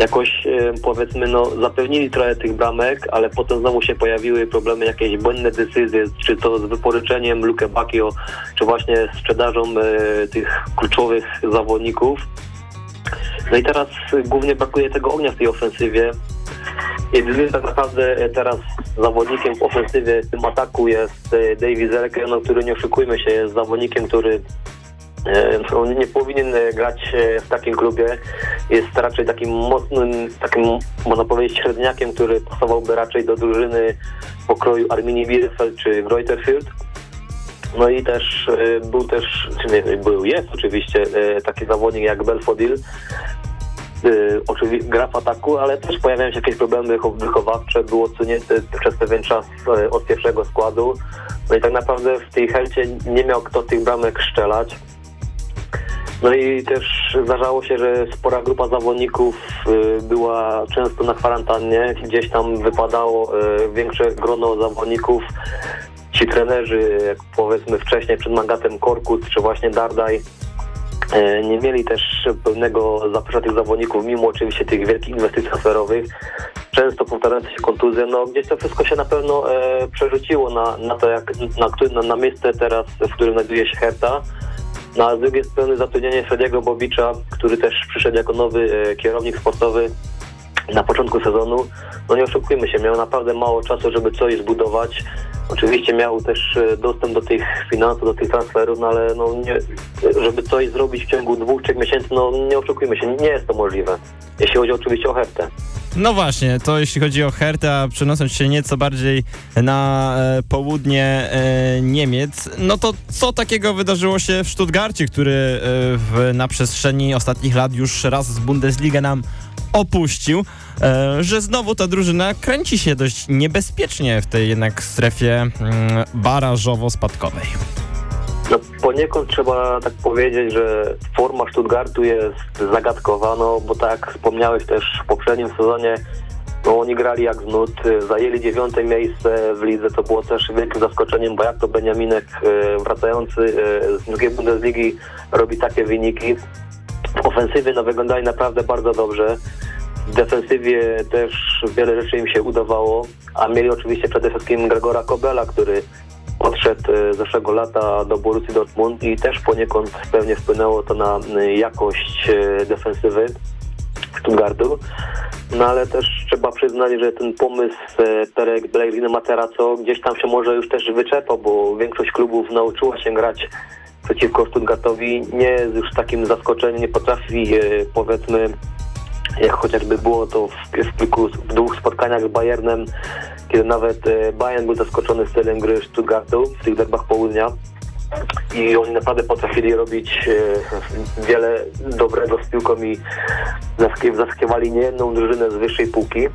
Jakoś e, powiedzmy, no zapewnili trochę tych bramek, ale potem znowu się pojawiły problemy, jakieś błędne decyzje, czy to z wypożyczeniem Luke Bakio, czy właśnie sprzedażą e, tych kluczowych zawodników. No i teraz głównie brakuje tego ognia w tej ofensywie. Jedynym tak naprawdę teraz zawodnikiem w ofensywie w tym ataku jest e, Davis Zelke, no, który nie oszukujmy się, jest zawodnikiem, który on nie powinien e, grać e, w takim klubie. Jest raczej takim mocnym, takim można powiedzieć średniakiem, który pasowałby raczej do drużyny pokroju Arminii Bielefeld czy Greuterfield. No i też e, był też, czy nie, był, jest oczywiście e, taki zawodnik jak Belfodil, oczywiście gra w ataku, ale też pojawiają się jakieś problemy wychow- wychowawcze. Był odsunięty przez pewien czas e, od pierwszego składu. No i tak naprawdę w tej helcie nie miał kto tych bramek strzelać. No i też zdarzało się, że spora grupa zawodników y, była często na kwarantannie. Gdzieś tam wypadało y, większe grono zawodników. Ci trenerzy, jak powiedzmy wcześniej przed Magatem Korkut czy właśnie Dardaj, E, Nie mieli też pełnego zaplecza tych zawodników, mimo oczywiście tych wielkich inwestycji transferowych. Często powtarzające się kontuzje, no gdzieś to wszystko się na pewno e, przerzuciło na, na to, jak, na, na, na miejsce teraz, w którym znajduje się Herta. No, a z drugiej strony zatrudnienie Frediego Bobicza, który też przyszedł jako nowy e, kierownik sportowy na początku sezonu. No nie oszukujmy się, miał naprawdę mało czasu, żeby coś zbudować. Oczywiście miał też e, dostęp do tych finansów, do tych transferów, no ale no nie, żeby coś zrobić w ciągu dwóch, trzech miesięcy, no nie oszukujmy się, nie jest to możliwe. Jeśli chodzi oczywiście o Hertę. No właśnie, to jeśli chodzi o Hertę, a przenosząc się nieco bardziej na e, południe e, Niemiec, no to co takiego wydarzyło się w Stuttgarcie, który e, w, na przestrzeni ostatnich lat już raz z Bundesliga nam opuścił, e, że znowu ta drużyna kręci się dość niebezpiecznie w tej jednak strefie mm, barażowo-spadkowej. No poniekąd trzeba tak powiedzieć, że forma Stuttgartu jest zagadkowa, no bo tak wspomniałeś też w poprzednim sezonie, no oni grali jak z nut, zajęli dziewiąte miejsce w lidze, to było też wielkim zaskoczeniem, bo jak to Beniaminek y, wracający y, z drugiej Bundesligi robi takie wyniki. W ofensywie no wyglądali naprawdę bardzo dobrze. W defensywie też wiele rzeczy im się udawało, a mieli oczywiście przede wszystkim Gregora Kobela, który odszedł e, zeszłego lata do Borussii Dortmund i też poniekąd pewnie wpłynęło to na e, jakość e, defensywy Stuttgartu. No ale też trzeba przyznać, że ten pomysł Perek Bellegrino Materazzo gdzieś tam się może już też wyczerpał, bo większość klubów nauczyła się grać przeciwko Stuttgartowi. Nie jest już takim zaskoczeniem, nie potrafi e, powiedzmy jak chociażby było to w, w, kilku, w dwóch spotkaniach z Bayernem, kiedy nawet e, Bayern był zaskoczony stylem gry Stuttgartu w tych derbach południa. I oni naprawdę potrafili robić e, wiele dobrego z piłką i zaskiewali niejedną drużynę z wyższej półki.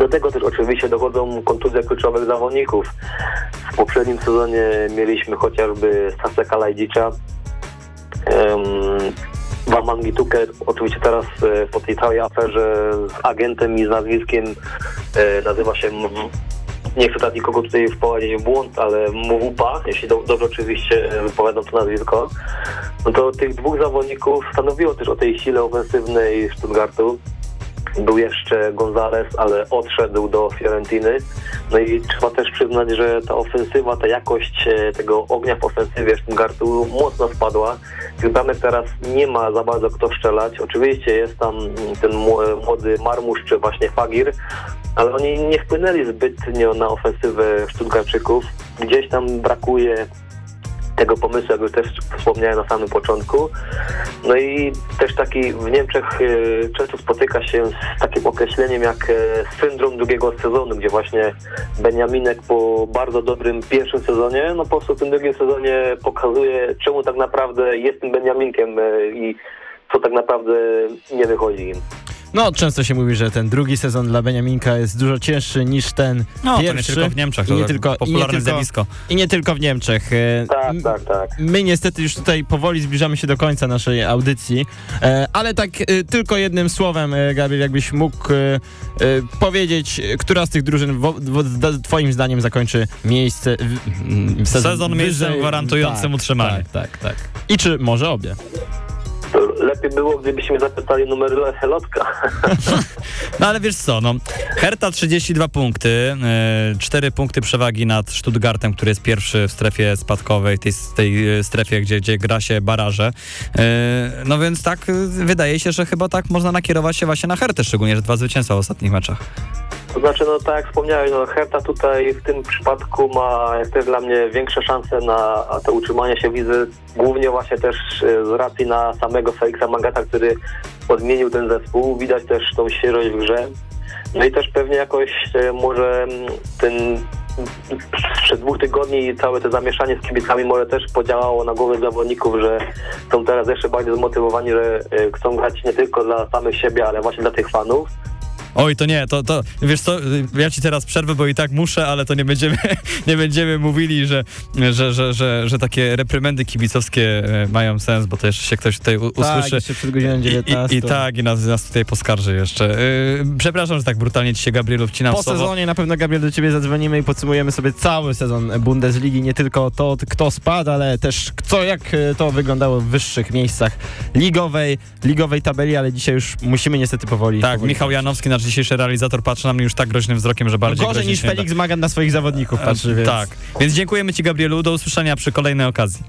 Do tego też oczywiście dochodzą kontuzje kluczowych zawodników. W poprzednim sezonie mieliśmy chociażby Staseka Lajdzicza, Waman Tuker, oczywiście teraz e, po tej całej aferze z agentem i z nazwiskiem e, nazywa się, nie chcę teraz nikogo tutaj wprowadzić w błąd, ale Mwupa, jeśli do, dobrze oczywiście wypowiadam to nazwisko, no to tych dwóch zawodników stanowiło też o tej sile ofensywnej Stuttgartu. Był jeszcze Gonzales, ale odszedł do Fiorentiny. No i trzeba też przyznać, że ta ofensywa, ta jakość e, tego ognia w ofensywie Stuttgartu mocno spadła. Tych teraz nie ma za bardzo kto strzelać. Oczywiście jest tam ten mł- młody Marmusz czy właśnie Fagir, ale oni nie wpłynęli zbytnio na ofensywę Stuttgartczyków. Gdzieś tam brakuje tego pomysłu, jak już też wspomniałem na samym początku. No i też taki w Niemczech e, często spotyka się z takim określeniem jak e, syndrom drugiego sezonu, gdzie właśnie Beniaminek po bardzo dobrym pierwszym sezonie, no po prostu w tym drugim sezonie pokazuje, czemu tak naprawdę jest tym Beniaminkiem e, i co tak naprawdę nie wychodzi im. No, często się mówi, że ten drugi sezon dla Beniaminka jest dużo cięższy niż ten No, to nie pierwszy. tylko w Niemczech, to I nie tak tylko, i nie popularne tylko, zjawisko. I nie tylko w Niemczech. E, Tak, tak, tak. My niestety już tutaj powoli zbliżamy się do końca naszej audycji, e, ale tak e, tylko jednym słowem, Gabriel, jakbyś mógł powiedzieć, która z tych drużyn twoim zdaniem zakończy miejsce... W, sezon, Sezon miejscem gwarantującym tak, utrzymanie. Tak, tak, tak. I czy może obie? Lepiej było, gdybyśmy zapytali numer Lotka. No ale wiesz co, no Herta 32 punkty, 4 punkty przewagi nad Stuttgartem, który jest pierwszy w strefie spadkowej, tej, tej e, strefie, gdzie, gdzie gra się baraże. E, No więc tak, wydaje się, że chyba tak można nakierować się właśnie na Hertę, szczególnie, że dwa zwycięstwa w ostatnich meczach. To znaczy, no tak jak wspomniałeś, no Herta tutaj w tym przypadku ma jak też dla mnie większe szanse na to utrzymanie się wizy, głównie właśnie też z racji na samego Felixa Magata, który odmienił ten zespół. Widać też tą świeżość w grze. No i też pewnie jakoś e, może mm, ten sprzed dwóch tygodni całe to zamieszanie z kibicami może też podziałało na głowy zawodników, że są teraz jeszcze bardziej zmotywowani, że e, chcą grać nie tylko dla samych siebie, ale właśnie dla tych fanów. Oj, to nie, to, to wiesz co, ja ci teraz przerwę, bo i tak muszę, ale to nie będziemy, nie będziemy mówili, że, że, że, że, że takie reprymendy kibicowskie e, mają sens, bo to jeszcze się ktoś tutaj Tak, usłyszy. jeszcze przed godziną I, 19. i, I tak, i nas, nas tutaj poskarży jeszcze. Yy, przepraszam, że tak brutalnie ci się, Gabrielu, wcinam Po sezonie na pewno, Gabriel, do ciebie zadzwonimy i podsumujemy sobie cały sezon Bundesligi. Nie tylko to, kto spadł, ale też co, jak e, to wyglądało w wyższych miejscach ligowej, ligowej tabeli, ale dzisiaj już musimy niestety powoli... Tak, powoli Michał Janowski, nasz dzisiejszy realizator, patrzy na mnie już tak groźnym wzrokiem, że bardziej gorzej niż. Felix Magan na swoich zawodników patrzy, więc... Tak, więc dziękujemy ci, Gabrielu, do usłyszenia przy kolejnej okazji.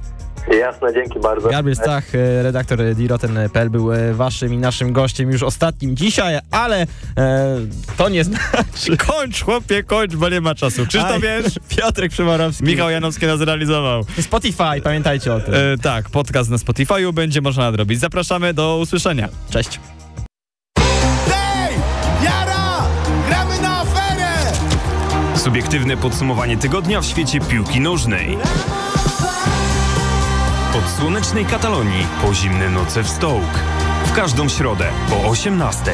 Jasne, dzięki bardzo. Gabriel Stach, e, redaktor diroten.pl był e, waszym i naszym gościem już ostatnim dzisiaj, ale e, to nie znaczy... Kończ, chłopie, kończ, bo nie ma czasu. Krzysztof, Aj, wiesz? Piotrek Przyborowski. Michał Janowski nas realizował. Spotify, pamiętajcie o tym. E, tak, podcast na Spotify'u będzie można nadrobić. Zapraszamy do usłyszenia. Cześć. Subiektywne podsumowanie tygodnia w świecie piłki nożnej. Od słonecznej Katalonii po zimne noce w Stołk. W każdą środę po 18:00.